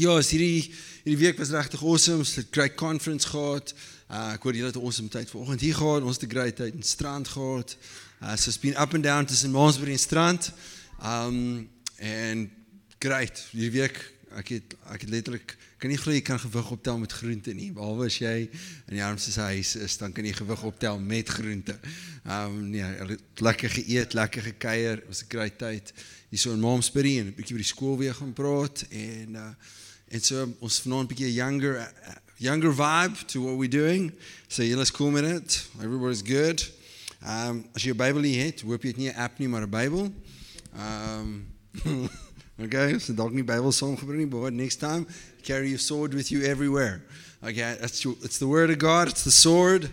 Ja, as hierdie hierdie week was regtig awesome. Ons het 'n great conference gehad. Uh ek hoor julle het 'n awesome tyd vanoggend hier gehad. Ons het 'n great tyd in strand gehad. Uh so it's been up and down tussen Mansbury en strand. Um and great. Hierdie week ek het ek het letterlik kan nie glo jy kan gewig optel met groente nie. Behalwe as jy in die armste huis is, dan kan jy gewig optel met groente. Um nee, lekker geëet, lekker gekuier. Was 'n great tyd. Hier so in Mansbury en 'n bietjie by die skool weer gaan praat en uh En so ons vanaand 'n bietjie younger uh, younger vibe to what we're doing. So julle is cool dit. Everybody's good. Um as jy 'n Bybel het, hoop jy dit nie 'n app nie, maar 'n Bybel. Um Okay, so dalk nie Bybel gebring nie, but next time carry your sword with you everywhere. Okay, that's your, it's the word of God, it's the sword.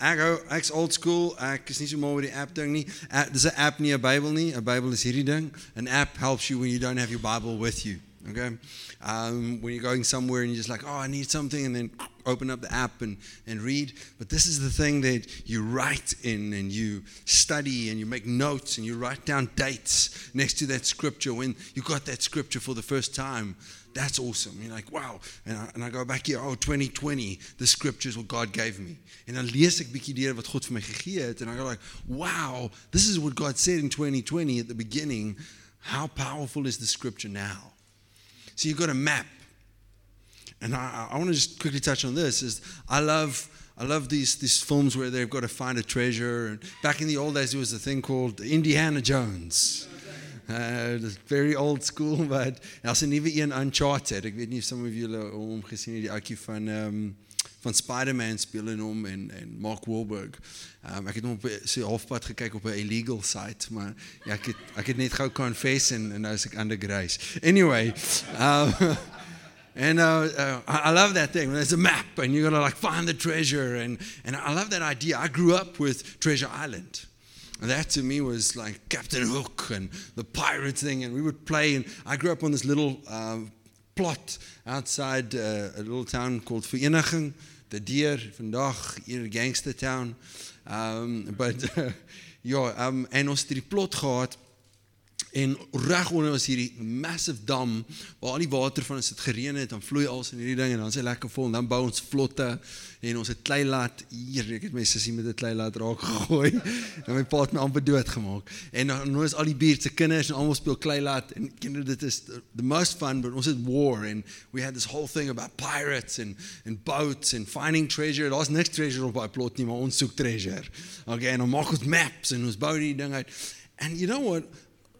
Ek ek's old school. Ek is nie so mal met die app ding nie. Dis 'n app nie 'n Bybel nie. 'n Bybel is hierdie. An app helps you when you don't have your Bible with you. Okay? Um, when you're going somewhere and you're just like, oh, I need something, and then open up the app and, and read. But this is the thing that you write in and you study and you make notes and you write down dates next to that scripture when you got that scripture for the first time. That's awesome. You're like, wow. And I, and I go back here, oh, 2020, the scriptures what God gave me. En dan lees ek bietjie deur wat God vir my gegee het and I go like, wow, this is what God said in 2020 at the beginning. How powerful is the scripture now? So you've got a map. And I, I want to just quickly touch on this is I love I love these these films where they've got to find a treasure. And back in the old days, there was a thing called Indiana Jones. Uh, very old school, but as 'n nuwe een Uncharted. Ek some of ouetjie van um van Spider-Man speel in hom en en Mark Wahlberg. Um, ek het hom op sy halfpad gekyk op 'n illegal site, maar ja, ek het ek het net gou confess en en nou is ek under grace. Anyway, um And uh, uh, I love that thing. There's a map, and you got to like find the treasure, and and I love that idea. I grew up with Treasure Island. And that to me was like Captain Hook and the pirate thing, and we would play. And I grew up on this little uh, plot outside uh, a little town called Vereniging, the deer, vandag, in gangster town. Um, but uh, ja, um, en ons het die plot gehad En reg onder was hierdie massive dam waar al die water van as dit gereën het, dan vloei alles in hierdie ding en dan is hy lekker vol en dan bou ons vlotte en ons het kleilaat hier, ek het my sussie met 'n kleilaat raak gegooi en my pa het my amper dood gemaak. En dan nou is al die buurt se kinders en almal speel kleilaat en kinders dit is the most fun but ons het war and we had this whole thing about pirates and and boats and finding treasure. Daar's niks treasure op daai plot nie, maar ons soek treasure. Okay, en ons maak ons maps en ons bou die ding uit. And you know what?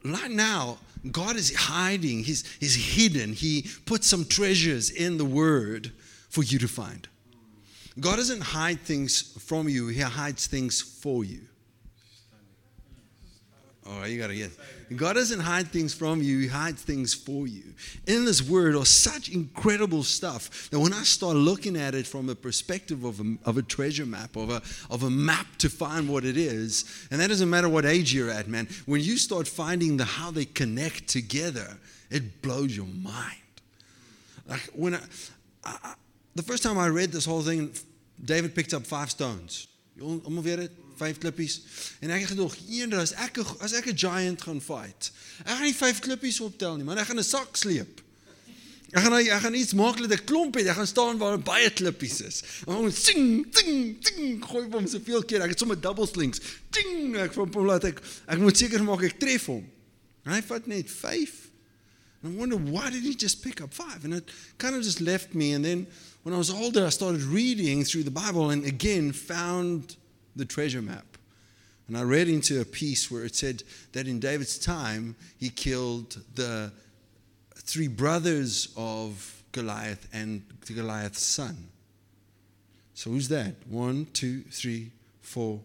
Right now, God is hiding, he's, he's hidden. He put some treasures in the Word for you to find. God doesn't hide things from you, He hides things for you. Oh, you gotta get. God doesn't hide things from you; He hides things for you. In this Word are such incredible stuff that when I start looking at it from a perspective of a, of a treasure map, of a of a map to find what it is, and that doesn't matter what age you're at, man. When you start finding the how they connect together, it blows your mind. Like when I, I, the first time I read this whole thing, David picked up five stones. You Almal weet dit, vyf klippies. En ek het gedog, eendag as ek as ek 'n giant gaan fight, ek gaan nie vyf klippies optel nie, maar ek gaan 'n sak sleep. Ek gaan ek gaan iets maak dat 'n klomp het. Ek gaan staan waar baie klippies is. En ons sing, sing, sing, gooi hom soveel keer. Ek het sommer double slings. Ding, ek van hom laat ek ek moet seker maak ek tref hom. En hy vat net 5. And I wonder why did he just pick up 5? And it kind of just left me and then when I was older, I started reading through the Bible and again found the treasure map. And I read into a piece where it said that in David's time, he killed the three brothers of Goliath and Goliath's son. So who's that? One, two, three, four,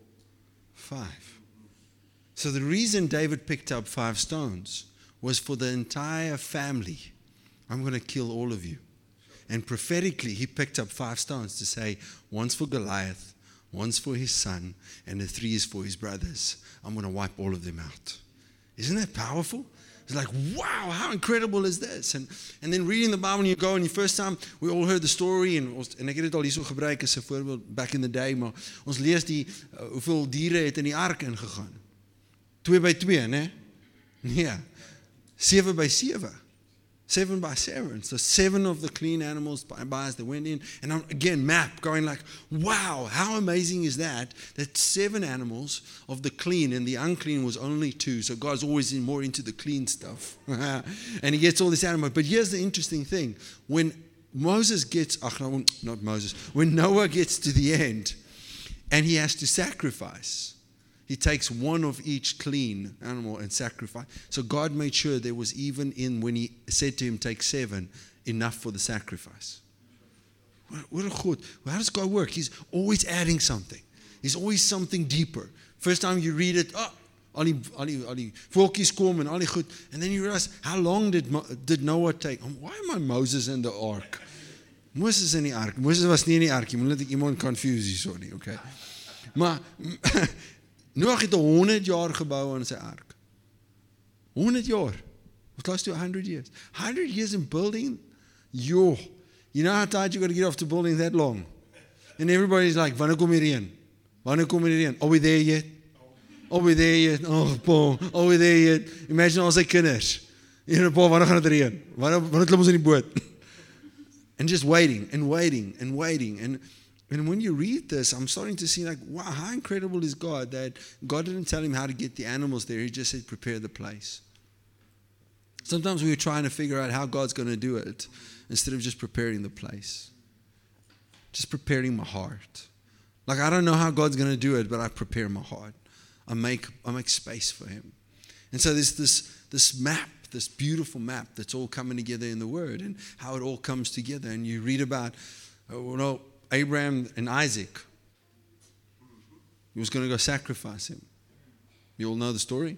five. So the reason David picked up five stones was for the entire family. I'm going to kill all of you. And prophetically, he picked up five stones to say, one's for Goliath, one's for his son, and the three is for his brothers. I'm going to wipe all of them out. Isn't that powerful? It's like, wow, how incredible is this? And, and then reading the Bible, when you go and the first time, we all heard the story, and, ons, en ek het dit al hierso gebruik as 'n voorbeeld back in the day, maar ons lees die uh, hoeveel diere het in die ark ingegaan. 2 by 2, né? Nee. 7 by 7. Seven by seven. So seven of the clean animals by, by as they went in. And I'm, again, map going like, wow, how amazing is that? That seven animals of the clean and the unclean was only two. So God's always in more into the clean stuff. and he gets all this animal. But here's the interesting thing. When Moses gets, ah, no, not Moses, when Noah gets to the end and he has to sacrifice, he takes one of each clean animal and sacrifice. So God made sure there was even in when he said to him, Take seven, enough for the sacrifice. What a thought. How does God work? He's always adding something, He's always something deeper. First time you read it, oh, al die al die al die and then you realize how long did did Noah take? Um, why am I Moses in the ark? Moses in die ark. Moses was nie in die ark. Moenie dat ek iemand confuse hier so nie, okay? Maar Noag het 100 jaar gebou aan sy ark. 100 jaar. Close to 100 years. 100 years in building. Yo. You know how tired you got to get off to building that long? And everybody's like, wanneer kom hier een? Wanneer kom hier een? Are we there yet? Are we there yet? Oh, Paul. Are we there yet? Imagine al sy kinders. You know, Paul, wanneer gaan dit reën? Wanneer wanneer klim ons in die boot? and just waiting and waiting and waiting and and when you read this, I'm starting to see like, wow, how incredible is God that God didn't tell him how to get the animals there. He just said, prepare the place. Sometimes we're trying to figure out how God's going to do it instead of just preparing the place. Just preparing my heart. Like I don't know how God's going to do it, but I prepare my heart. I make I make space for him. And so there's this this map, this beautiful map that's all coming together in the word and how it all comes together and you read about oh, you know Abraham and Isaac. He was going to go sacrifice him. You all know the story?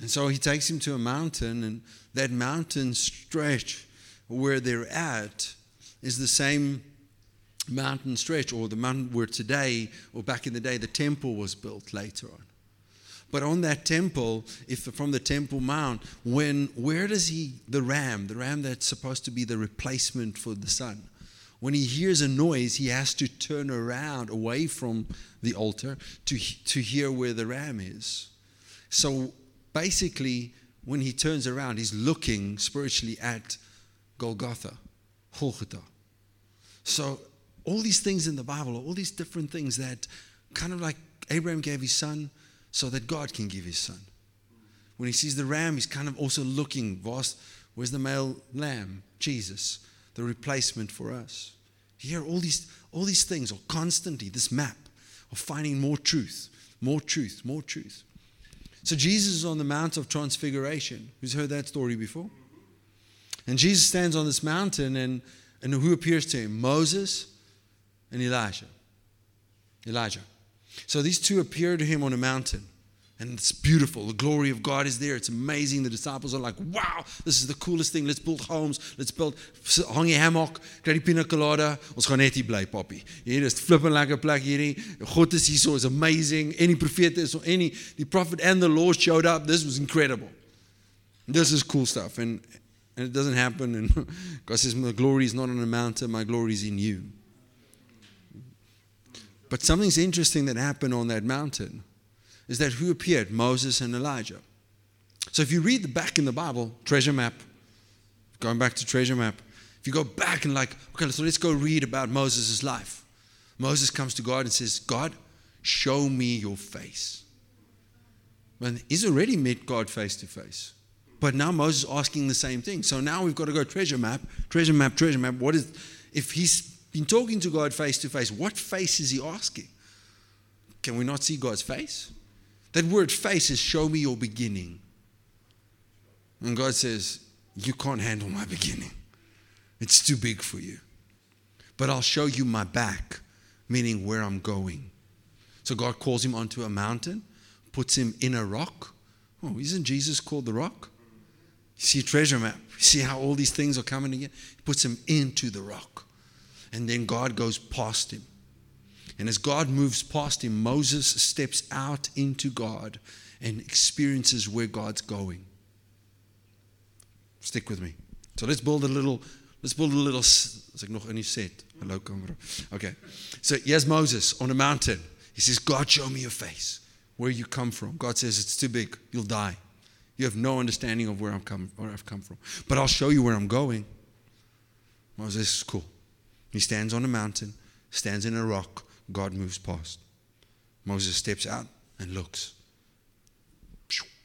And so he takes him to a mountain, and that mountain stretch where they're at is the same mountain stretch, or the mountain where today, or back in the day, the temple was built later on. But on that temple, if from the Temple Mount, when where does he the ram, the ram that's supposed to be the replacement for the son? When he hears a noise, he has to turn around away from the altar to, to hear where the ram is. So basically, when he turns around, he's looking spiritually at Golgotha, Golgotha. So all these things in the Bible, all these different things that kind of like Abraham gave his son so that God can give his son. When he sees the ram, he's kind of also looking, where's the male lamb? Jesus, the replacement for us. Here, all these, all these things are constantly this map of finding more truth, more truth, more truth. So Jesus is on the Mount of Transfiguration. Who's heard that story before? And Jesus stands on this mountain, and, and who appears to him? Moses and Elijah. Elijah. So these two appear to him on a mountain. And it's beautiful. The glory of God is there. It's amazing. The disciples are like, wow, this is the coolest thing. Let's build homes. Let's build hang jy hammock, kry die pina colada. Ons gaan net hier bly, papi. Hier is flipping lekker plek hierdie. God is hier so is amazing. Any prophet is or any the prophet and the Lord showed up. This was incredible. This is cool stuff and and it doesn't happen and God says my glory is not on a mountain, my glory is in you. But something's interesting that happened on that mountain is that who appeared? Moses and Elijah. So if you read the back in the Bible, treasure map, going back to treasure map, if you go back and like, okay, so let's go read about Moses' life. Moses comes to God and says, God, show me your face. And he's already met God face to face. But now Moses is asking the same thing. So now we've got to go treasure map, treasure map, treasure map. What is if he's been talking to God face to face, what face is he asking? Can we not see God's face? That word face is show me your beginning. And God says, You can't handle my beginning. It's too big for you. But I'll show you my back, meaning where I'm going. So God calls him onto a mountain, puts him in a rock. Oh, isn't Jesus called the rock? You see treasure map. You see how all these things are coming together? He puts him into the rock. And then God goes past him. And as God moves past him, Moses steps out into God and experiences where God's going. Stick with me. So let's build a little, let's build a little, as ek nog in die set. Hello camera. Okay. So here's Moses on a mountain. He says, God, show me your face. Where you come from. God says, it's too big. You'll die. You have no understanding of where, I'm come, where I've come from. But I'll show you where I'm going. Moses is cool. He stands on a mountain, stands in a rock. God moves past. Moses steps out and looks.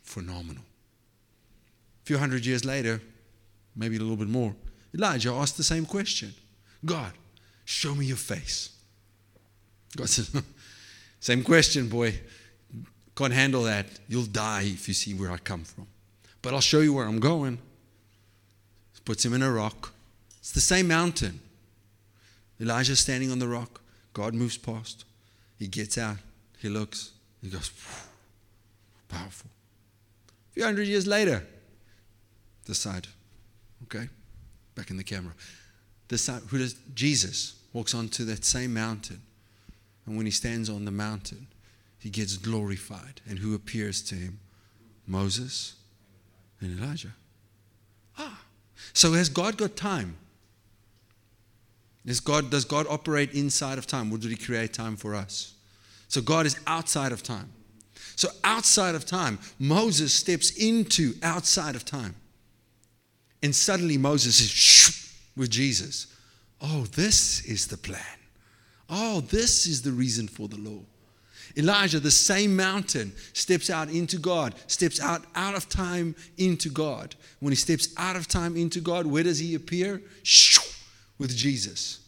Phenomenal. A few hundred years later, maybe a little bit more, Elijah asked the same question God, show me your face. God says, Same question, boy. Can't handle that. You'll die if you see where I come from. But I'll show you where I'm going. Puts him in a rock. It's the same mountain. Elijah's standing on the rock. God moves past. He gets out. He looks. He goes, powerful. A few hundred years later, this side, okay, back in the camera. This side, who does Jesus walks onto that same mountain, and when he stands on the mountain, he gets glorified. And who appears to him? Moses and Elijah. Ah, so has God got time? Is God, does God operate inside of time, or did He create time for us? So God is outside of time. So outside of time, Moses steps into outside of time. And suddenly Moses is with Jesus. Oh, this is the plan. Oh, this is the reason for the law. Elijah, the same mountain, steps out into God, steps out out of time into God. When he steps out of time into God, where does he appear? With Jesus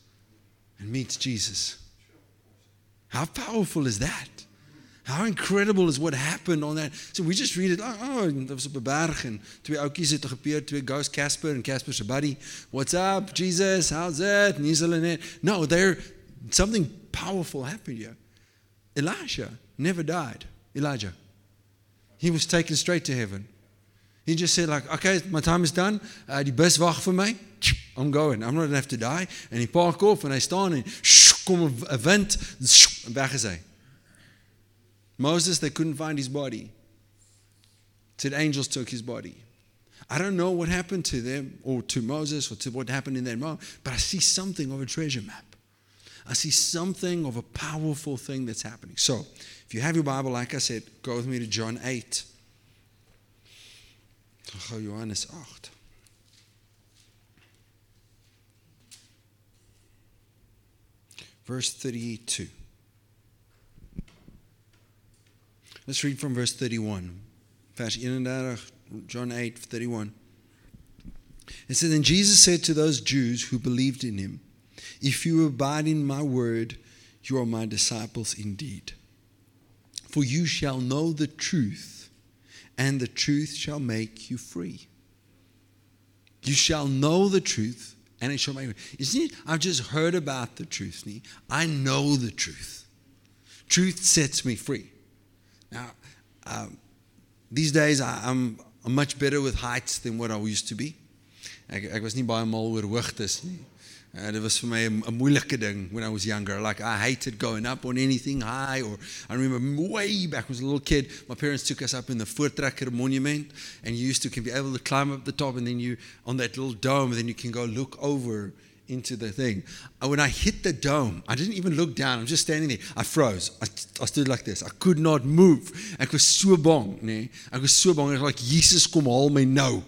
and meets Jesus. How powerful is that? How incredible is what happened on that? So we just read it. Oh, oh dat was 'n berg en twee oudjies het gebeur, twee ghosts Casper en Casper se buddy. What's up, Jesus? How's it? And he's No, there something powerful happened here. Elijah never died. Elijah. He was taken straight to heaven. He just said, like, okay, my time is done. Uh, die bus wag vir my. I'm going. I'm not going to have to die. En hy park off en hy staan en kom 'n wind. Moses, they couldn't find his body. Said angels took his body. I don't know what happened to them or to Moses or to what happened in that moment, but I see something of a treasure map. I see something of a powerful thing that's happening. So, if you have your Bible, like I said, go with me to John 8. Johannes 8. Verse 32. Let's read from verse 31. Vers 31, John 8, 31. It says, And Jesus said to those Jews who believed in him, if you abide in my word, you are my disciples indeed. For you shall know the truth, and the truth shall make you free. You shall know the truth, and it shall make you. You see, I've just heard about the truth. I know the truth. Truth sets me free. Now, um, these days I, am much better with heights than what I used to be. Ek ek was nie baie mal oor hoogtes. Uh, dit was vir my 'n moeilike ding when I was younger. Like I hated going up on anything high. Or I remember way back when I was a little kid, my parents took us up in the Voortrekker Monument, and you used to can be able to climb up the top, and then you on that little dome, then you can go look over into the thing. Uh, when I hit the dome, I didn't even look down. I'm just standing there. I froze. I, I stood like this. I could not move. Ek was so bang, nee. Ek was so bang. Ek was like Jesus kom haal my nou.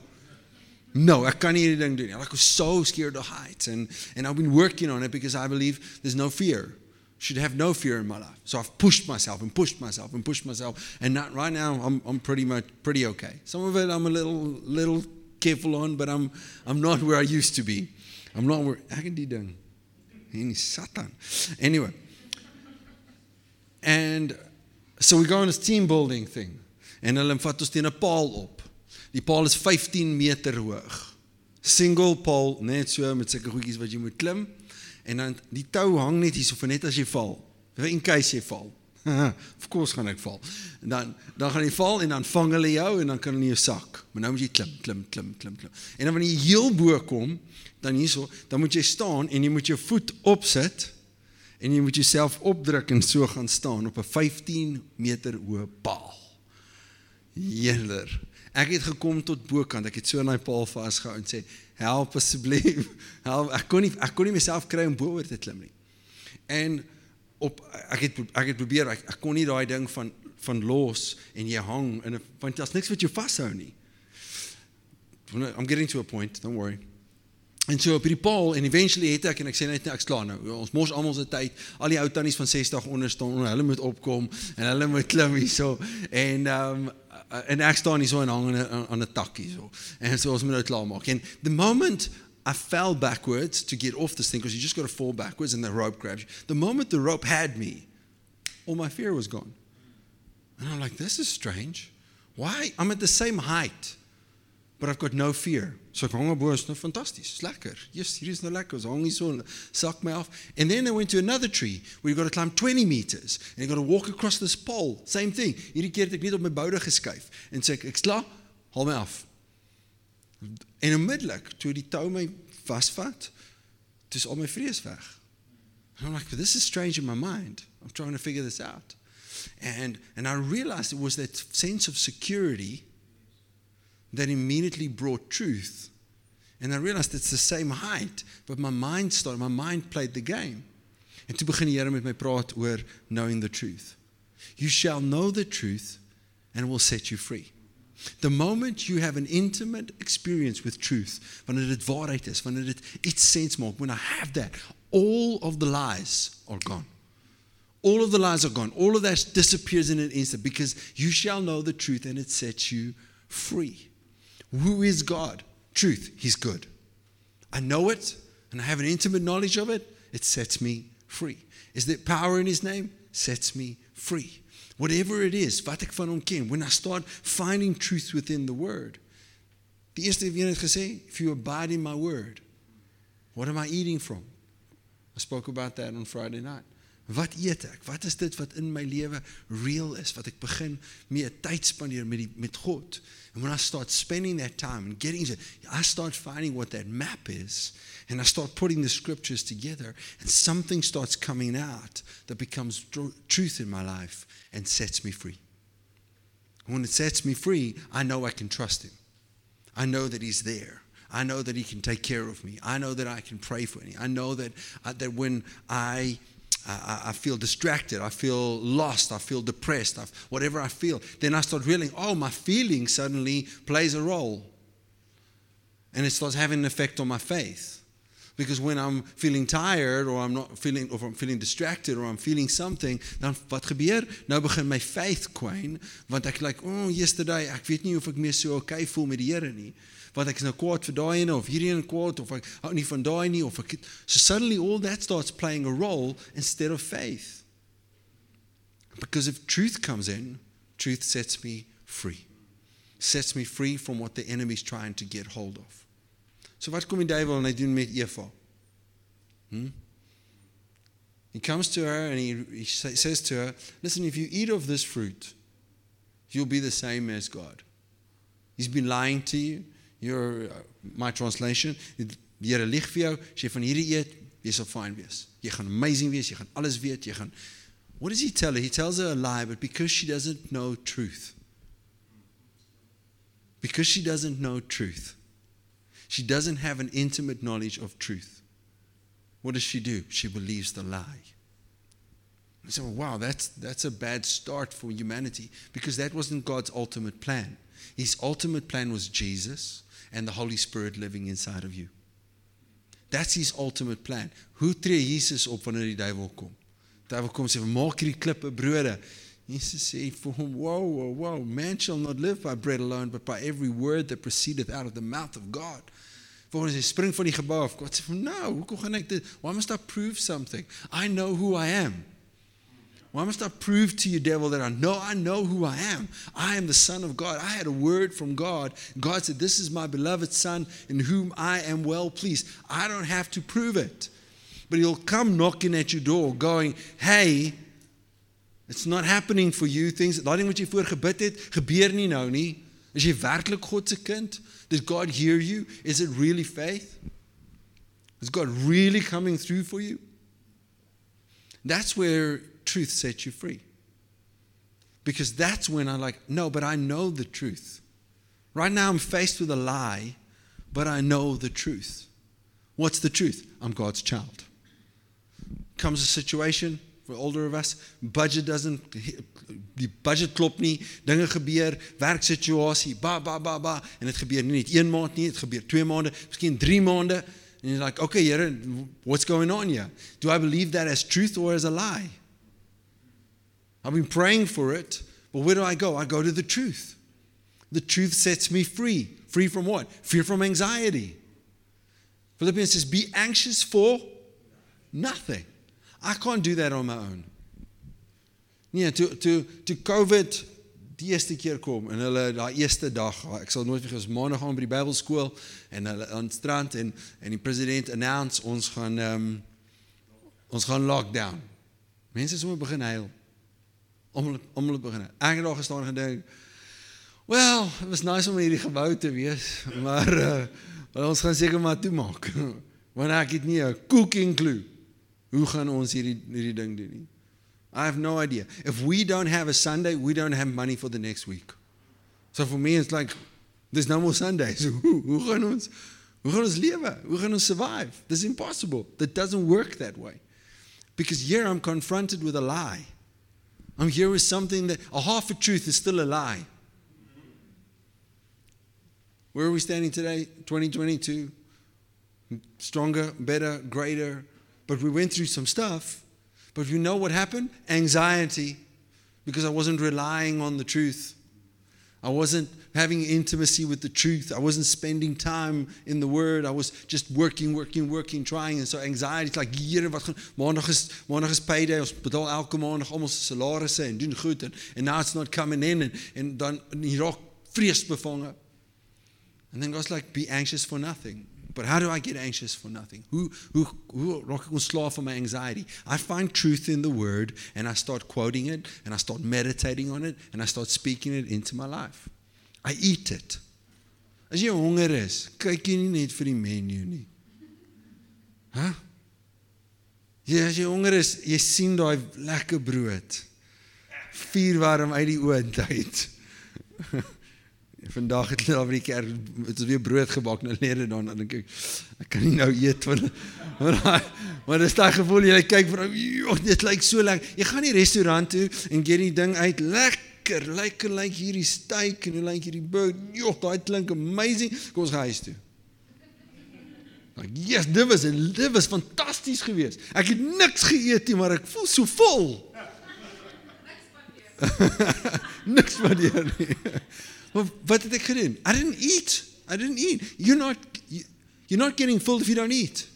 No, hierdie ding doen nie. Like I was so scared of heights and and I've been working on it because I believe there's no fear. Should have no fear in my life. So I've pushed myself and pushed myself and pushed myself and not right now I'm I'm pretty much pretty okay. Some of it I'm a little little careful on, but I'm I'm not where I used to be. I'm not where I can do ding. En Satan. Anyway. And so we go on this team building thing. En hulle vat ons teen 'n. Die paal is 15 meter hoog. Single paal, net so met sulke goedjies wat jy moet klim en dan die tou hang net hier so vir net as jy val. Vir in case jy val. of course gaan ek val. En dan dan gaan jy val en dan vang hulle jou en dan kan hulle jou sak. Maar nou moet jy klim, klim, klim, klim, klim. En dan wanneer jy heel bo kom, dan hierso, dan moet jy staan en jy moet jou voet opsit en jy moet jouself opdruk en so gaan staan op 'n 15 meter hoë paal. Jeller. Ek het gekom tot bokant. Ek het so in daai paal vasgehou en sê, "Help asseblief." Help. Ek kon nie ek kon nie myself kry om bo oor te klim nie. En op ek het ek het probeer ek, ek kon nie daai ding van van los en jy hang in 'n want daar's niks wat jou vashou nie. I'm getting to a point, don't worry. En so op die paal en eventually het ek en ek sê net ek's klaar nou. Ons mors almal se tyd. Al die ou tannies van 60 onder staan, hulle moet opkom en hulle moet klim hierso. En ehm um, Uh, en ek staan hierso en hang aan 'n tak hierso. En so ons moet nou klaar maak. The moment I fell backwards to get off this thing because you just got to fall backwards and the rope grabs you. The moment the rope had me, all my fear was gone. And I'm like, this is strange. Why? I'm at the same height but I've got no fear. So ek hang op bo, is nou fantasties. Dis lekker. Yes, hier is nou lekker. So sak my af. And then I went to another tree where you got to climb 20 meters and you got to walk across this pole. Same thing. Hierdie keer het ek net op my boude geskuif en sê ek ek's klaar. Haal my af. En onmiddellik toe die tou my vasvat, dis al my vrees weg. And I'm like, this is strange in my mind. I'm trying to figure this out. And and I realized it was that sense of security that immediately brought truth. And I realized it's the same height, but my mind started, my mind played the game. En toe begin die Here met my praat oor knowing the truth. You shall know the truth and it will set you free. The moment you have an intimate experience with truth, wanneer dit waarheid is, wanneer dit iets sens maak, when I have that, all of the lies are gone. All of the lies are gone. All of that disappears in an instant because you shall know the truth and it sets you free. Who is God? Truth, He's good. I know it and I have an intimate knowledge of it. It sets me free. Is there power in His name? Sets me free. Whatever it is, when I start finding truth within the word. Die eerste een het if you abide in my word, what am I eating from? I spoke about that on Friday night. Wat eet ek? Wat is dit wat in my lewe real is? Wat ek begin mee tyd spandeer met die met God. And when I start spending that time and getting it, I start finding what that map is and I start putting the scriptures together and something starts coming out that becomes truth in my life and sets me free. When it sets me free, I know I can trust him. I know that he's there. I know that he can take care of me. I know that I can pray for him. I know that uh, that when I I, I, feel distracted, I feel lost, I feel depressed, I, whatever I feel, then I start realizing, oh, my feeling suddenly plays a role. And it starts having an effect on my faith. Because when I'm feeling tired or I'm not feeling or I'm feeling distracted or I'm feeling something, dan wat gebeur? Nou begin my faith kwyn want ek like, oh, yesterday, ek weet nie of ek meer so okay voel met die Here nie wat is nou kwaad vir daai ene of hierdie een kwaad of ek hou nie van daai nie of ek so suddenly all that starts playing a role instead of faith. Because if truth comes in, truth sets me free. Sets me free from what the enemy is trying to get hold of. So wat kom die duiwel en hy doen met Eva? Hmm? He comes to her and he, he says to her, Listen, if you eat of this fruit, you'll be the same as God. He's been lying to you your uh, my translation die Here lieg vir jou as jy van hierdie eet jy sal fyn wees. Jy gaan amazing wees jy gaan alles weet jy gaan what does he tell her? He tells her a lie but because she doesn't know truth because she doesn't know truth she doesn't have an intimate knowledge of truth what does she do? She believes the lie I said, well, wow, that's, that's a bad start for humanity because that wasn't God's ultimate plan. His ultimate plan was Jesus and the Holy Spirit living inside of you. That's his ultimate plan. Hoe tree Jesus op wanneer die duiwel kom? Die duiwel kom sê, "Maak hierdie klippe brode." Jesus sê vir "Whoa, whoa, whoa, man shall not live by bread alone, but by every word that proceedeth out of the mouth of God." Volgens hy spring van die gebou af. God sê vir "No, hoekom gaan ek dit? Why must I prove something? I know who I am." Why must I prove to you, devil, that I know I know who I am? I am the Son of God. I had a word from God. God said, This is my beloved Son in whom I am well pleased. I don't have to prove it. But he'll come knocking at your door, going, Hey, it's not happening for you. Things ding wat jy voor gebid het, gebeur nie nou nie. Is jy werklik God se kind? Did God hear you? Is it really faith? Is God really coming through for you? That's where truth sets you free. Because that's when I'm like, no, but I know the truth. Right now I'm faced with a lie, but I know the truth. What's the truth? I'm God's child. Comes a situation, for older of us. Budget doesn't die budget klop nie. Dinge gebeur, werksituasie, ba ba ba ba en dit gebeur nie net 1 maand nie, dit gebeur 2 maande, miskien 3 maande. And you're like, okay, Here, what's going on here? Do I believe that as truth or as a lie? I've been praying for it, but where do I go? I go to the truth. The truth sets me free. Free from what? Fear from anxiety. Philippians says, Be anxious for nothing. I can't do that on my own. Nee, toe toe toe COVID die eerste keer kom en hulle daai eerste dag, ek sal nooit vergeet, maandag gaan by die Bybelskool en hulle aan strand en en die president announce ons gaan um, ons gaan lockdown. Mense sommer begin huil. Almal almal begin. Ek het daar gestaan gedink, "Well, it was nice om hierdie gebou te wees, maar uh, ons gaan seker maar toemaak." Want ek het nie 'n cooking clue hoe gaan ons hierdie hierdie ding doen nie. I have no idea. If we don't have a Sunday, we don't have money for the next week. So for me, it's like, there's no more Sundays. Hoe gaan ons, hoe gaan ons lewe? Hoe gaan ons survive? This is impossible. That doesn't work that way. Because here I'm confronted with a lie. I'm here with something that, a half a truth is still a lie. Where are we standing today? 2022. Stronger, better, greater. But we went through some stuff. But you know what happened? Anxiety, because I wasn't relying on the truth. I wasn't having intimacy with the truth. I wasn't spending time in the Word. I was just working, working, working, trying. And so anxiety is like, hier wat gaan maandag is maandag is payday. Ons betaal elke maandag se salarisse en doen goed en and now it's not coming in and en dan raak vrees bevange. And then God's like be anxious for nothing. But how do I get anxious for nothing? Who who who ek ontslaaf van my anxiety? I find truth in the word and I start quoting it and I start meditating on it and I start speaking it into my life. I eat it. As jy honger is, kyk jy nie net vir die menu nie. Hæ? Huh? Ja, as jy honger is, jy sien daai lekker brood. Vuur warm uit die oond uit. Vandag het hulle daar by die kerk het ons weer brood gebak nou lede dan dan dink ek ek kan nie nou eet want maar maar dis daai gevoel jy kyk vir dit lyk so lekker. Jy gaan nie restaurant toe en gee die ding uit lekker lekker lyk hierdie steak en hoe lyk hierdie burger. Joh daai klink amazing. Kom ons gaan huis toe. Like, yes, dit was dit was fantasties geweest. Ek het niks geëet nie, maar ek voel so vol. Niks van die nie. Well, wat het ek gedoen? I didn't eat. I didn't eat. You're not you're not getting full if you don't eat.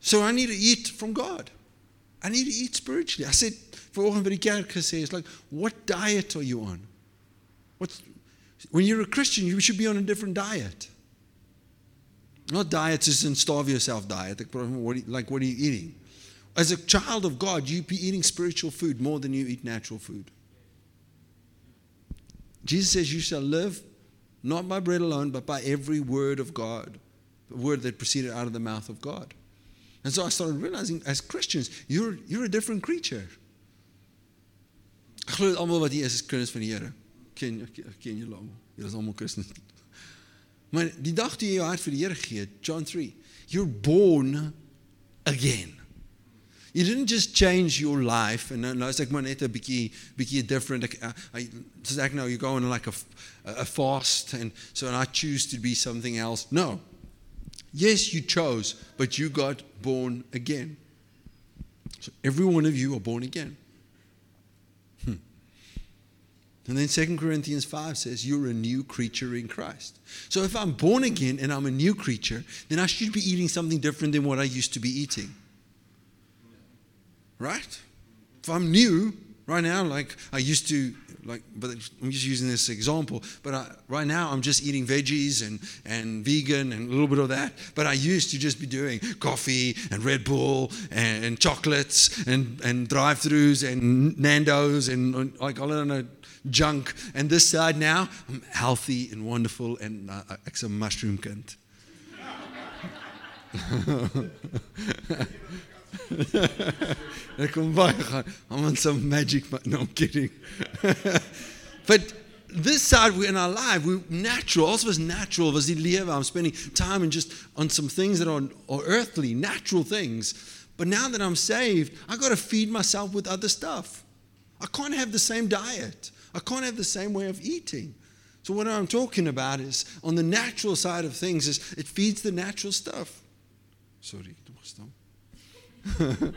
So I need to eat from God. I need to eat spiritually. I said vanoggend by die kerk gesê it's like what diet are you on? What's when you're a Christian you should be on a different diet. Not diets as in starve yourself diet. Like what are you eating? As a child of God, you be eating spiritual food more than you eat natural food. Jesus says, You shall live not by bread alone, but by every word of God, the word that proceeded out of the mouth of God. And so I started realizing as Christians, you're, you're a different creature. Ek glo almal wat hier is is kinders van die Here. Ken ken julle almal. Julle is almal Christene. Maar die dag toe jy jou hart vir die Here gee, John 3, you're born again. You didn't just change your life and nou is ek maar net 'n bietjie bietjie different. Ek uh, I soos ek nou you go on like a a fast and so and I choose to be something else. No. Yes, you chose, but you got born again. So every one of you are born again. Hmm. And then 2 Corinthians 5 says, You're a new creature in Christ. So if I'm born again and I'm a new creature, then I should be eating something different than what I used to be eating. Right? If I'm new right now, like I used to, like, but I'm just using this example. But I, right now, I'm just eating veggies and, and vegan and a little bit of that. But I used to just be doing coffee and Red Bull and, and chocolates and, and drive throughs and Nando's and, and like, I don't know, junk. And this side now, I'm healthy and wonderful and uh, ek's 'n mushroom gaan. I'm on some magic but no I'm kidding. but this side we're in our life we're natural also was natural was die lewe I'm spending time and just on some things that are, are earthly natural things But now that I'm saved, I got to feed myself with other stuff. I can't have the same diet. I can't have the same way of eating. So what I'm talking about is on the natural side of things is it feeds the natural stuff. Sorry,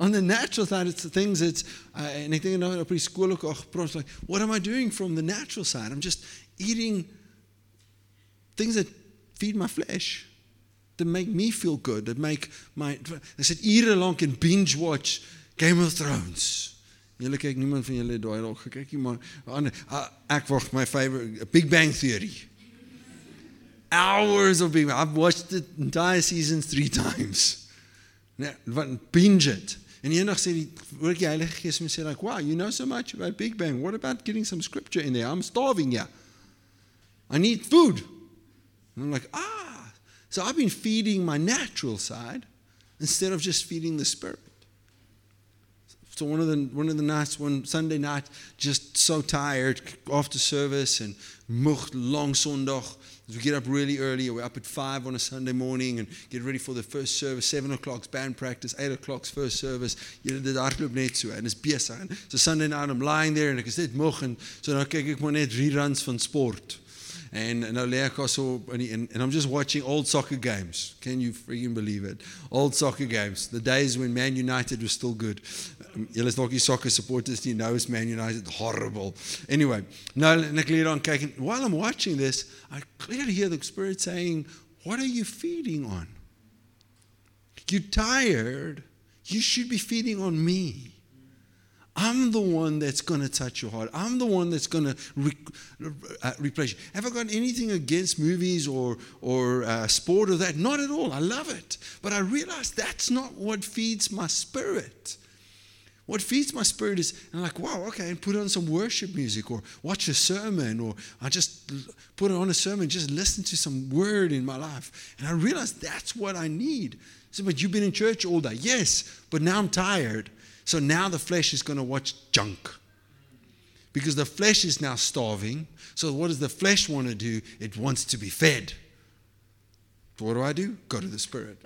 on the natural side, it's the things it's, uh, and I think nou like, what am I doing from the natural side? I'm just eating things that feed my flesh, that make me feel good, that make my, I said, ure lank en binge watch Game of Thrones. Julle kyk niemand van julle daai dalk gekyk nie, maar ander ek wag my favorite Big Bang Theory. Hours of Big Bang. I've watched the entire season 3 times. Nee, wat binge it. En eendag sê die woord die Heilige Gees my sê like, "Wow, you know so much about Big Bang. What about getting some scripture in there? I'm starving ya. I need food." And I'm like, "Ah." So I've been feeding my natural side instead of just feeding the spirit. So one of the one of the nights, one Sunday night, just so tired after service and mocht long Sondag. We get up really early. We're up at five on a Sunday morning and get ready for the first service. Seven o'clock's band practice. Eight o'clock's first service. Julle dit hardloop net so is besig. So Sunday night I'm lying there and ek is net moeg en so nou kyk ek maar net reruns van sport. And nou lê and, and I'm just watching old soccer games. Can you freaking believe it? Old soccer games. The days when Man United was still good. Um, julle is nog nie soccer supporters nie. Nou is Man United horrible. Anyway, nou and while I'm watching this, I clearly hear the spirit saying, "What are you feeding on? You're tired. You should be feeding on me." I'm the one that's going to touch your heart. I'm the one that's going to re- uh, replace you. Have I got anything against movies or, or uh, sport or that? Not at all. I love it. But I realize that's not what feeds my spirit. What feeds my spirit is, I'm like, wow, okay, and put on some worship music or watch a sermon or I just put on a sermon, just listen to some word in my life. And I realize that's what I need. So, but you've been in church all day. Yes, but now I'm tired. So now the flesh is going to watch junk. Because the flesh is now starving. So what does the flesh want to do? It wants to be fed. So what do I do? Go to the spirit.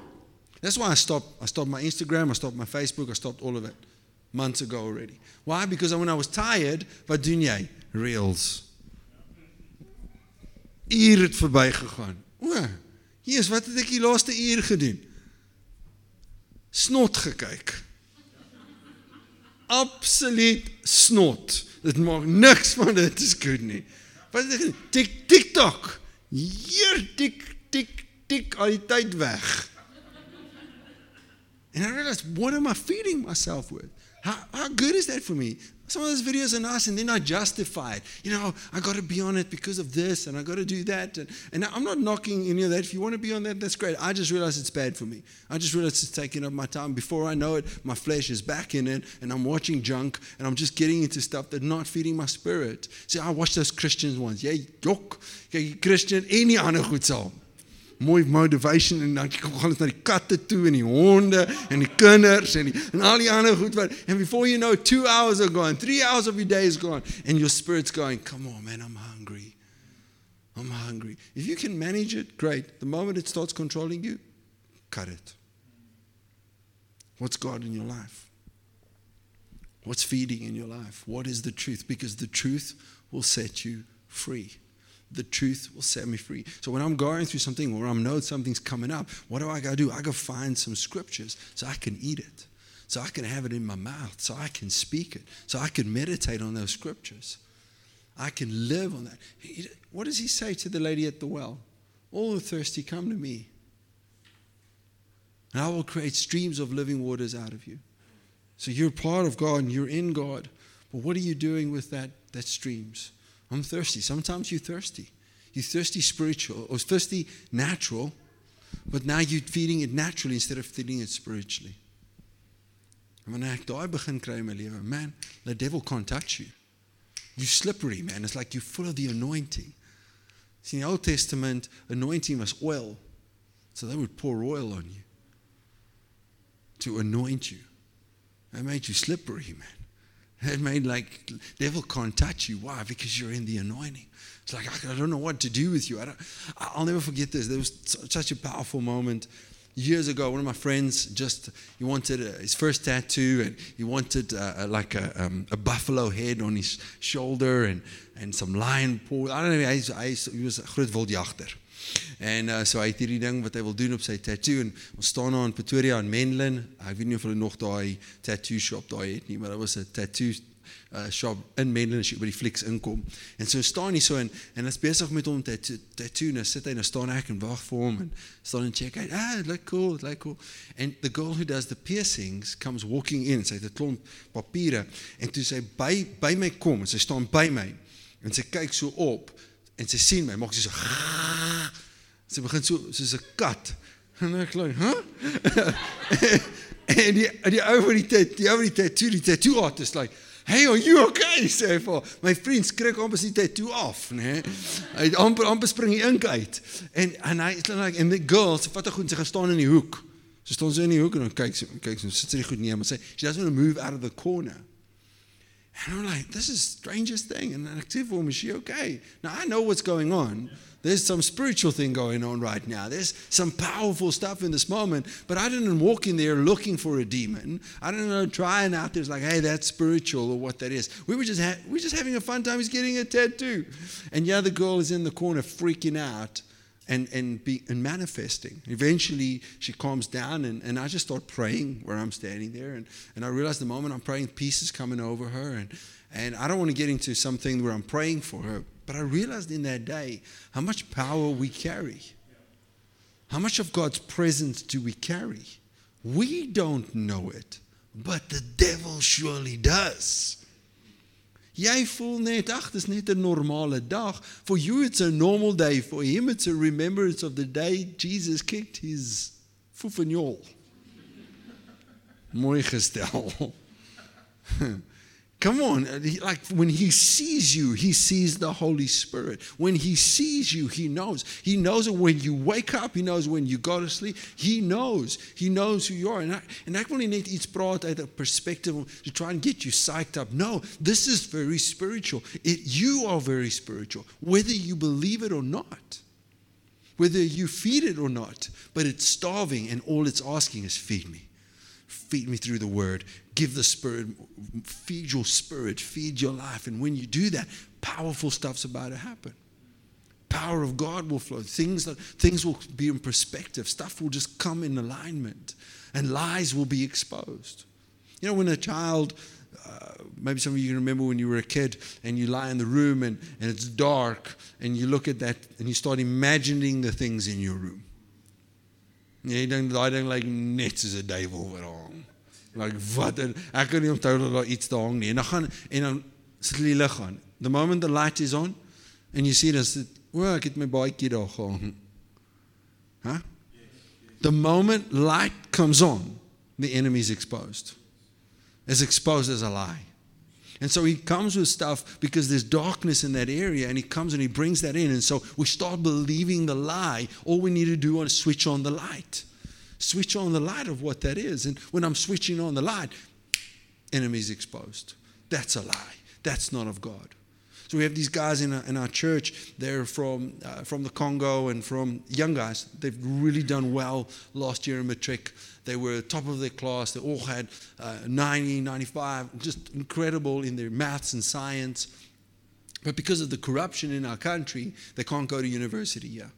That's why I stopped. I stopped my Instagram, I stopped my Facebook, I stopped all of it months ago already. Why? Because when I was tired, wat doen? Reels. Uur het verbygegaan. O, Jesus, wat het ek die laaste uur gedoen? Snot. Absoluut snot. Dit maak niks van dit is goed nie. Wat het ek tik TikTok. Hier tik tik tik al die tyd weg. And I realized, what am I feeding myself with? How, how good is that for me? Some of those videos are nice and they're not justified. You know, I got to be on it because of this and I got to do that. And, and I'm not knocking any of that. If you want to be on that, that's great. I just realize it's bad for me. I just realize it's taking up my time. Before I know it, my flesh is back in it and I'm watching junk and I'm just getting into stuff that's not feeding my spirit. See, I watch those Christians ones. Yeah, jok. Christian, any ander goed saam mooi motivation en dan gaan ons na die katte toe en die honde en die kinders en die en al die ander goed wat and before you know 2 hours are gone 3 hours of your day is gone and your spirit's going come on man I'm hungry. I'm hungry. If you can manage it great. The moment it starts controlling you cut it. What's God in your life? What's feeding in your life? What is the truth? Because the truth will set you free the truth will set me free. So when I'm going through something or I know something's coming up, what do I got to do? I got to find some scriptures so I can eat it, so I can have it in my mouth, so I can speak it, so I can meditate on those scriptures. I can live on that. What does he say to the lady at the well? All the thirsty, come to me. And I will create streams of living waters out of you. So you're part of God and you're in God. But what are you doing with that, that streams? I'm thirsty. Sometimes you're thirsty. You're thirsty spiritual or thirsty natural, but now you're feeding it naturally instead of feeding it spiritually. When ek daai begin kry in my lewe, man, the devil can't touch you. You're slippery, man. It's like you're full of the anointing. See, in the Old Testament, anointing was oil. So they would pour oil on you to anoint you. That made you slippery, man. It made like devil can't touch you. Why? Because you're in the anointing. It's like I don't know what to do with you. I don't, I'll never forget this. There was such a powerful moment. years ago, one of my friends just he wanted a, his first tattoo, and he wanted uh, a, like a, um, a buffalo head on his shoulder and and some lion paw. I don't know. He was groot wildjagter. En uh, so hy het hierdie ding wat hy wil doen op sy tattoo en ons staan daar in Pretoria in Menlyn. Ek weet nie of hulle nog daai tattoo shop daar het nie, maar daar was 'n tattoo uh, shop in Menlyn as jy by die flieks inkom. En so staan hy so en en hy's besig met hom te tattoo en sit hy en staan ek en wag vir hom en staan en check uit. Ah, it look cool, it look cool. And the girl who does the piercings comes walking in, sy het 'n klomp papiere en toe sy by by my kom en sy staan by my en sy kyk so op en sy sien my, maak sy so sy begin so soos 'n kat. En ek like, "Huh?" en die die ou van die tattoo, die ou van die tattoo, die tattoo artist like Hey, are you okay? Sê vir my vriend skrik amper sy tattoo af, né? Nee? Hy amper amper spring die ink uit. En en hy is like en die girl, sy vat goed, sy gaan staan in die hoek. Sy staan so in die hoek en dan kyk sy kyk sy sit sy goed neer, maar sy she doesn't want to move out of the corner. And I'm like, this is the strangest thing. And I said woman, is she okay? Now I know what's going on. There's some spiritual thing going on right now. There's some powerful stuff in this moment. But I didn't walk in there looking for a demon. I didn't know trying out there's like, hey, that's spiritual or what that is. We were just ha- we were just having a fun time. He's getting a tattoo, and the other girl is in the corner freaking out. And, and, be, and manifesting. Eventually, she calms down, and, and I just start praying where I'm standing there. And, and I realize the moment I'm praying, peace is coming over her. And, and I don't want to get into something where I'm praying for her, but I realized in that day how much power we carry. How much of God's presence do we carry? We don't know it, but the devil surely does. Jy voel net, ag, dis net 'n normale dag. For you it's a normal day. For him it's a remembrance of the day Jesus kicked his foefenjol. Mooi gestel. Come on, uh, like when he sees you, he sees the Holy Spirit. When he sees you, he knows. He knows it when you wake up, he knows when you go to sleep. He knows. He knows who you are. And, en ek wil nie net iets praat uit 'n perspective to try and get you psyched up. No, this is very spiritual. It, you are very spiritual, whether you believe it or not. Whether you feed it or not, but it's starving and all it's asking is feed me. Feed me through the word. Give the spirit, feed your spirit, feed your life. And when you do that, powerful stuff's about to happen. Power of God will flow. Things that things will be in perspective. Stuff will just come in alignment, and lies will be exposed. You know, when a child, uh, maybe some of you can remember when you were a kid and you lie in the room and, and it's dark and you look at that and you start imagining the things in your room. Jy dink daai ding lyk net soos 'n duiwel wat hang. Like wat en ek kan nie onthou dat daar iets daar hang nie. En dan gaan en dan sit die lig aan. The moment the light is on and you see this o, ek het my baadjie daar gehang. Huh? The moment light comes on, the enemy is exposed. Is exposed as a lie. And so he comes with stuff because there's darkness in that area, and he comes and he brings that in. And so we start believing the lie. All we need to do is switch on the light. Switch on the light of what that is. And when I'm switching on the light, enemy's exposed. That's a lie. That's not of God. So we have these guys in our, in our church. They're from uh, from the Congo and from young guys. They've really done well last year in matric. They were top of their class. They all had uh, 90, 95, just incredible in their maths and science. But because of the corruption in our country, they can't go to university here.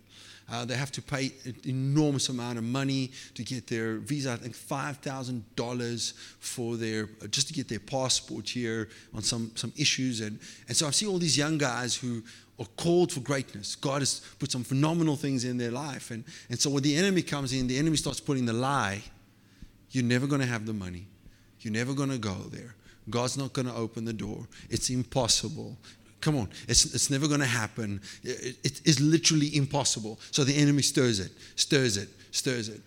Uh, they have to pay an enormous amount of money to get their visa. I think five thousand dollars for their just to get their passport here on some some issues. And and so I see all these young guys who are called for greatness. God has put some phenomenal things in their life. And and so when the enemy comes in, the enemy starts putting the lie. You're never going to have the money. You're never going to go there. God's not going to open the door. It's impossible. Come on, it's, it's never going to happen. It, it is literally impossible. So the enemy stirs it, stirs it, stirs it.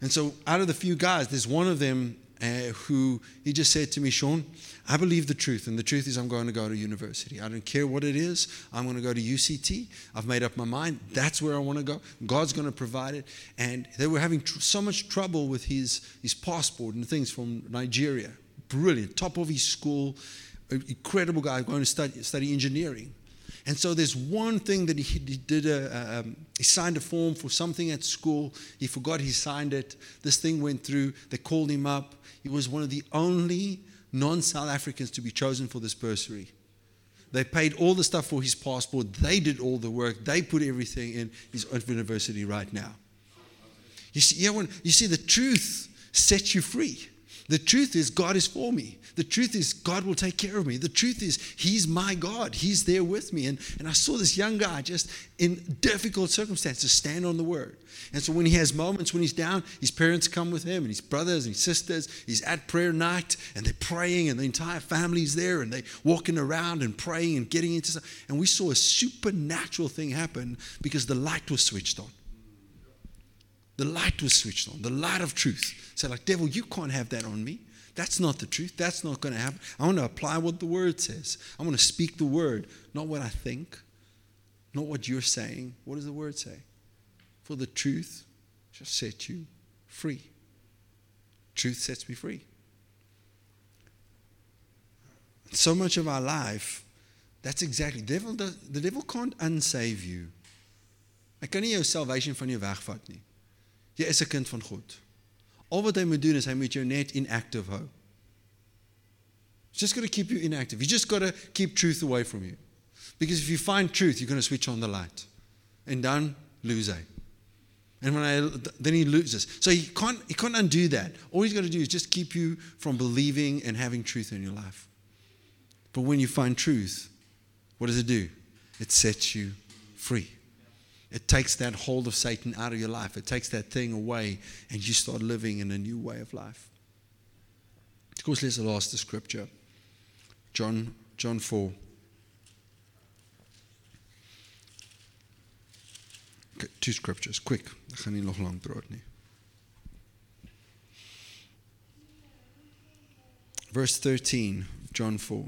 And so, out of the few guys, there's one of them uh, who he just said to me, Sean, I believe the truth, and the truth is I'm going to go to university. I don't care what it is. I'm going to go to UCT. I've made up my mind. That's where I want to go. God's going to provide it. And they were having tr- so much trouble with his, his passport and things from Nigeria. Brilliant, top of his school incredible guy going to study, study engineering. And so there's one thing that he, did. A, um, he signed a form for something at school. He forgot he signed it. This thing went through. They called him up. He was one of the only non-South Africans to be chosen for this bursary. They paid all the stuff for his passport. They did all the work. They put everything in. He's at university right now. You see, yeah, when, you see, the truth sets you free. The truth is, God is for me. The truth is, God will take care of me. The truth is, He's my God. He's there with me. And, and I saw this young guy just in difficult circumstances stand on the word. And so when he has moments when he's down, his parents come with him and his brothers and his sisters. He's at prayer night and they're praying and the entire family's there and they're walking around and praying and getting into stuff. And we saw a supernatural thing happen because the light was switched on. The light was switched on, the light of truth. So, like, devil, you can't have that on me. That's not the truth. That's not going to happen. I want to apply what the word says. I want to speak the word, not what I think, not what you're saying. What does the word say? For the truth shall set you free. Truth sets me free. So much of our life, that's exactly. The devil, does, the devil can't unsave you. Hy kan nie jou salvation van jou wegvat nie. Jy is 'n kind van God. Al wat hy moet doen is hy moet jou net inactive hou. He's just going to keep you inactive. You just got to keep truth away from you. Because if you find truth, you're going to switch on the light. And then lose it. And when I, then he loses. So he can't, he can't undo that. All he's got to do is just keep you from believing and having truth in your life. But when you find truth, what does it do? It sets you free. It takes that hold of Satan out of your life. It takes that thing away, and you start living in a new way of life. Of course, let's last the scripture. John, John 4. Okay, two scriptures, quick. Verse 13, John 4.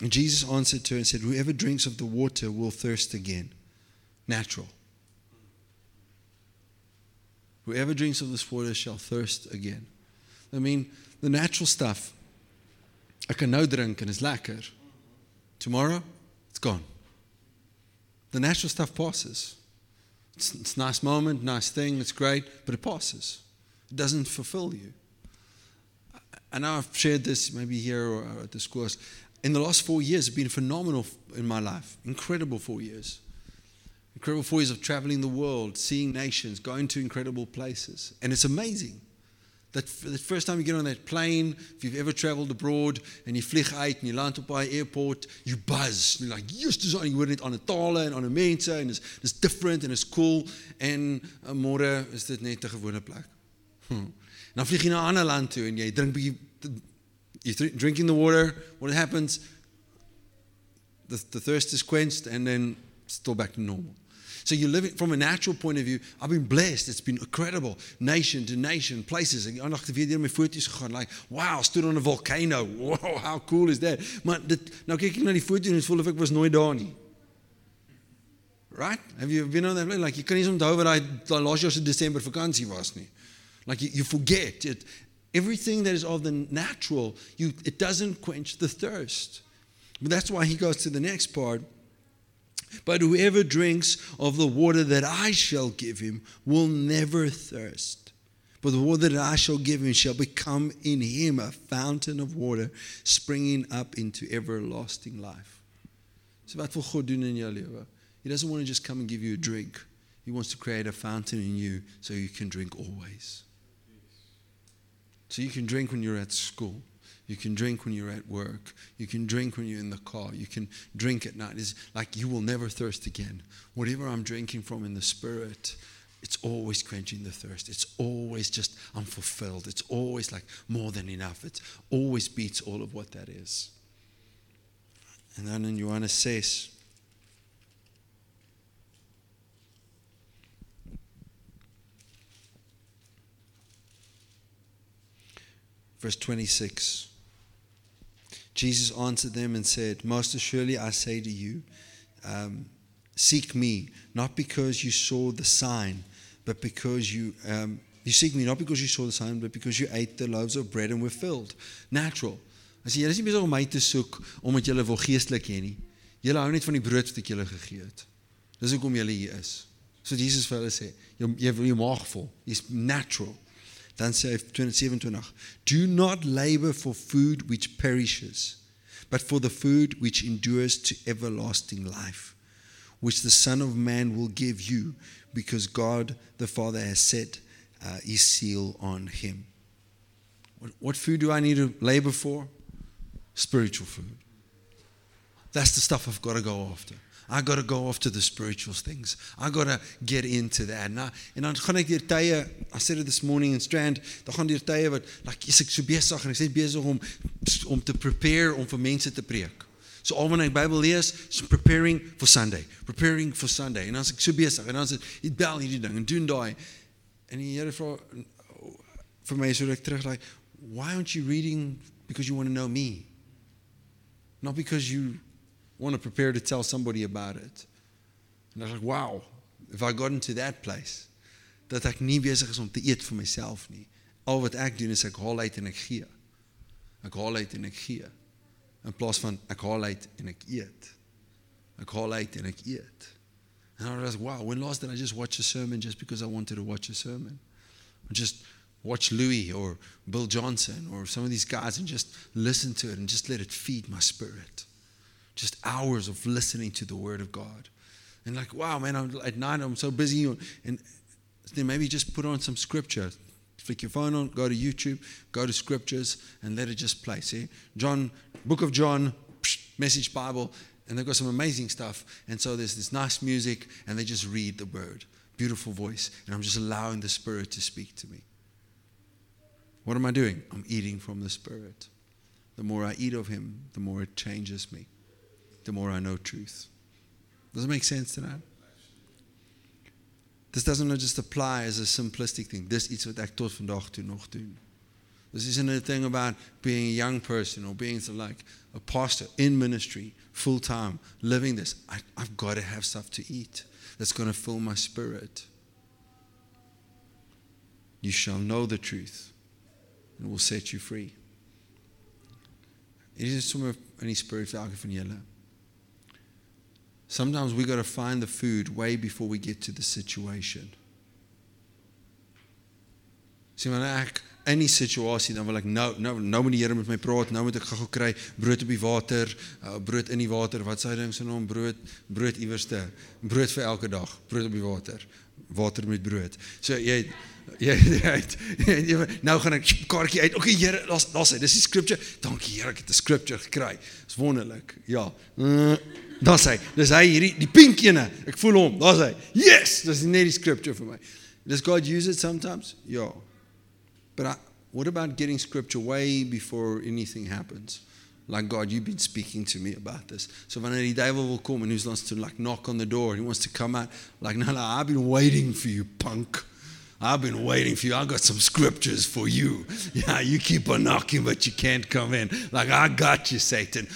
And Jesus answered to her and said, Whoever drinks of the water will thirst again natural. Whoever drinks of this water shall thirst again. I mean, the natural stuff, I can nou drink and it's lekker. Tomorrow, it's gone. The natural stuff passes. It's, it's a nice moment, nice thing, it's great, but it passes. It doesn't fulfill you. I know I've shared this maybe here or at the schools. In the last four years, it's been phenomenal in my life. Incredible four years. Incredible four years of traveling the world, seeing nations, going to incredible places. And it's amazing. That the first time you get on that plane, if you've ever traveled abroad and you vlieg uit and you land op by airport, you buzz. You're like, yes, dis on, jy hoor net aan 'n tale en aan 'n mense en dis dis different en is cool en uh, môre is dit net 'n gewone plek. Hm. Dan vlieg jy na 'n ander land toe en drink bietjie drinking the water, what happens? The, the thirst is quenched and then still back to normal. So you're living from a natural point of view. I've been blessed. It's been incredible. Nation to nation, places. En gegaan. Like, wow, stood on a volcano. Wow, how cool is that? Maar dit, nou kyk ek na die foto en of ek was nooit daar nie. Right? Have you been on that place? Like, jy kan nie onthou wat daai laas jaar se Desember vakansie was nie. Like you, you forget it. Everything that is of the natural, you, it doesn't quench the thirst. But that's why he goes to the next part. But whoever drinks of the water that I shall give him will never thirst. But the water that I shall give him shall become in him a fountain of water springing up into everlasting life. So wat wil God doen in jou lewe? He doesn't want to just come and give you a drink. He wants to create a fountain in you so you can drink always. So you can drink when you're at school. You can drink when you're at work. You can drink when you're in the car. You can drink at night. It's like you will never thirst again. Whatever I'm drinking from in the spirit, it's always quenching the thirst. It's always just unfulfilled. It's always like more than enough. It always beats all of what that is. And then in Johannes says, verse 26. Jesus answered them and said, Most assuredly I say to you, um, seek me, not because you saw the sign, but because you. Um, you seek me not because you saw the sign, but because you ate the loaves of bread and were filled. Natural. As jy is nie besig om my te soek omdat jy wil geestelik hê nie. Julle hou net van die brood wat ek julle gegee het. Dis hoekom julle hier is. So Jesus vir hulle sê, jy jy wil jou maag vol. It's natural. Dan sê hy 27 Do not labor for food which perishes, but for the food which endures to everlasting life, which the Son of Man will give you, because God the Father has set uh, his seal on him. What, what food do I need to labor for? Spiritual food. That's the stuff I've got to go after. I got to go after the spiritual things. I got to get into that. En dan gaan ek I said it this morning in Strand, dan gaan deur tye wat like is ek so besig en ek sê besig om om te prepare om vir mense te preek. So al wanneer ek Bybel lees, so preparing for Sunday, preparing for Sunday. En dan as ek so besig en dan sê ek bel hierdie ding en doen daai. En die Here vra vir my so ek terug like, why aren't you reading because you want to know me? Not because you want to prepare to tell somebody about it. And I was like, wow, if I got into that place, dat ek nie besig is om te eet vir myself nie. Al wat ek doen is ek haal uit en ek gee. Ek haal uit en ek gee. In plaas van ek haal uit en ek eet. Ek haal uit en ek eet. And I was like, wow, when last did I just watch a sermon just because I wanted to watch a sermon? Just watch Louis or Bill Johnson or some of these guys and just listen to it and just let it feed my spirit just hours of listening to the Word of God. And like, wow, man, I'm, at night I'm so busy. And then maybe just put on some scripture. Flick your phone on, go to YouTube, go to scriptures, and let it just play. See? John, Book of John, Message Bible, and they've got some amazing stuff. And so there's this nice music, and they just read the Word. Beautiful voice. And I'm just allowing the Spirit to speak to me. What am I doing? I'm eating from the Spirit. The more I eat of Him, the more it changes me the more I know truth. Does it make sense tonight? This doesn't just apply as a simplistic thing. Dis iets wat ek tot vandag toe nog doen. This isn't a thing about being a young person or being like a pastor in ministry, full time, living this. I, I've got to have stuff to eat that's going to fill my spirit. You shall know the truth and it will set you free. It is somewhere in die spirit van julle. Sometimes we got to find the food way before we get to the situation. Sien maar ek in die situasie dan wil ek nou nou nou moet die Here met my praat, nou moet ek gou-gou kry brood op die water, uh, brood in die water, wat sê ding se naam brood, brood iewerste, brood vir elke dag, brood op die water, water met brood. So jy jy uit. Nou gaan ek kaartjie uit. Okay Here, daar's daar's hy. Dis die scripture. Dankie Here, ek het 'n scripture gekry. Dis wonderlik. Ja. Uh, Daar's hy. Dis hy hierdie die pink ene. Ek voel hom. Daar's hy. Yes, dis net die scripture vir my. Does God use it sometimes? Ja. But I, what about getting scripture way before anything happens? Like God, you've been speaking to me about this. So when the devil will come and he wants to like knock on the door, he wants to come out, like, no, no, I've been waiting for you, punk. I've been waiting for you. I got some scriptures for you. Yeah, you keep on knocking, but you can't come in. Like, I got you, Satan.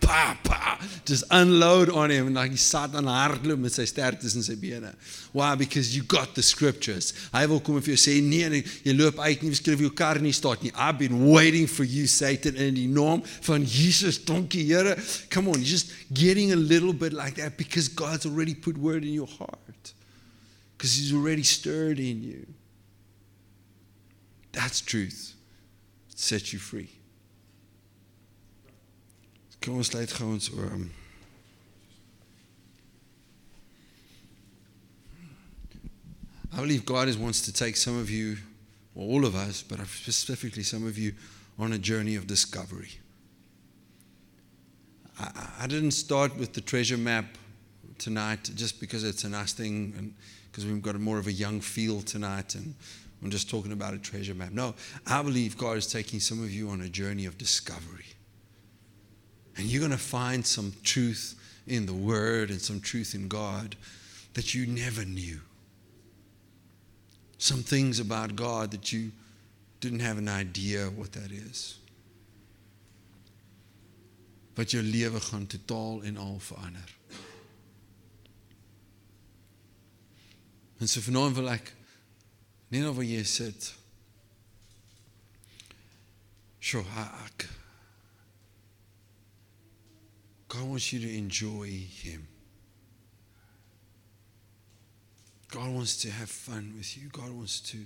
Pa, pa. Just unload on him. And like he sat on hardloop met sy sterktes in sy bene. Why? Because you got the scriptures. Hy wil kom en vir jou nee, nee, jy loop uit nie skryf jou kar nie staat nie. I've been waiting for you Satan in die naam van Jesus. Dankie Here. Come on, you're just getting a little bit like that because God's already put word in your heart. because He's already stirred in you. That's truth. It sets you free. Kom ons sluit gou ons oor. I believe God is wants to take some of you, or all of us, but specifically some of you, on a journey of discovery. I, I didn't start with the treasure map tonight just because it's a nice thing and because we've got more of a young feel tonight and I'm just talking about a treasure map. No, I believe God is taking some of you on a journey of discovery. And you're going to find some truth in the Word and some truth in God that you never knew. Some things about God that you didn't have an idea what that is. Wat jou lewe gaan totaal en al verander. En so vanaand wil ek net waar jy sit. Sjoe, ek God wants you to enjoy Him. God wants to have fun with you. God wants to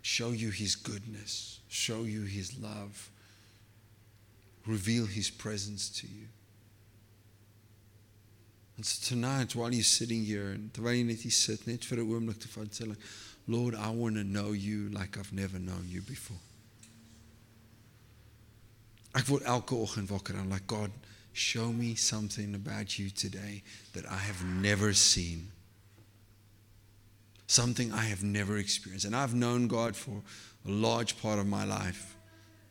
show you His goodness, show you His love, reveal His presence to you. And so tonight, while you're sitting here, Lord, I want to know you like I've never known you before. Ek word elke oggend wakker en like God, show me something about you today that I have never seen. Something I have never experienced. And I've known God for a large part of my life.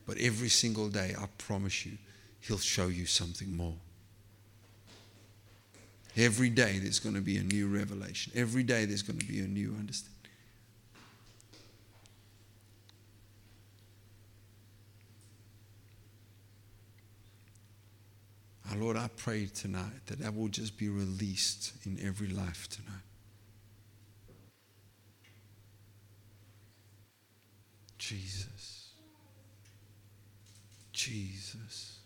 But every single day, I promise you, He'll show you something more. Every day, there's going to be a new revelation. Every day, there's going to be a new understanding. Our Lord, I pray tonight that that will just be released in every life tonight. Jesus. Jesus.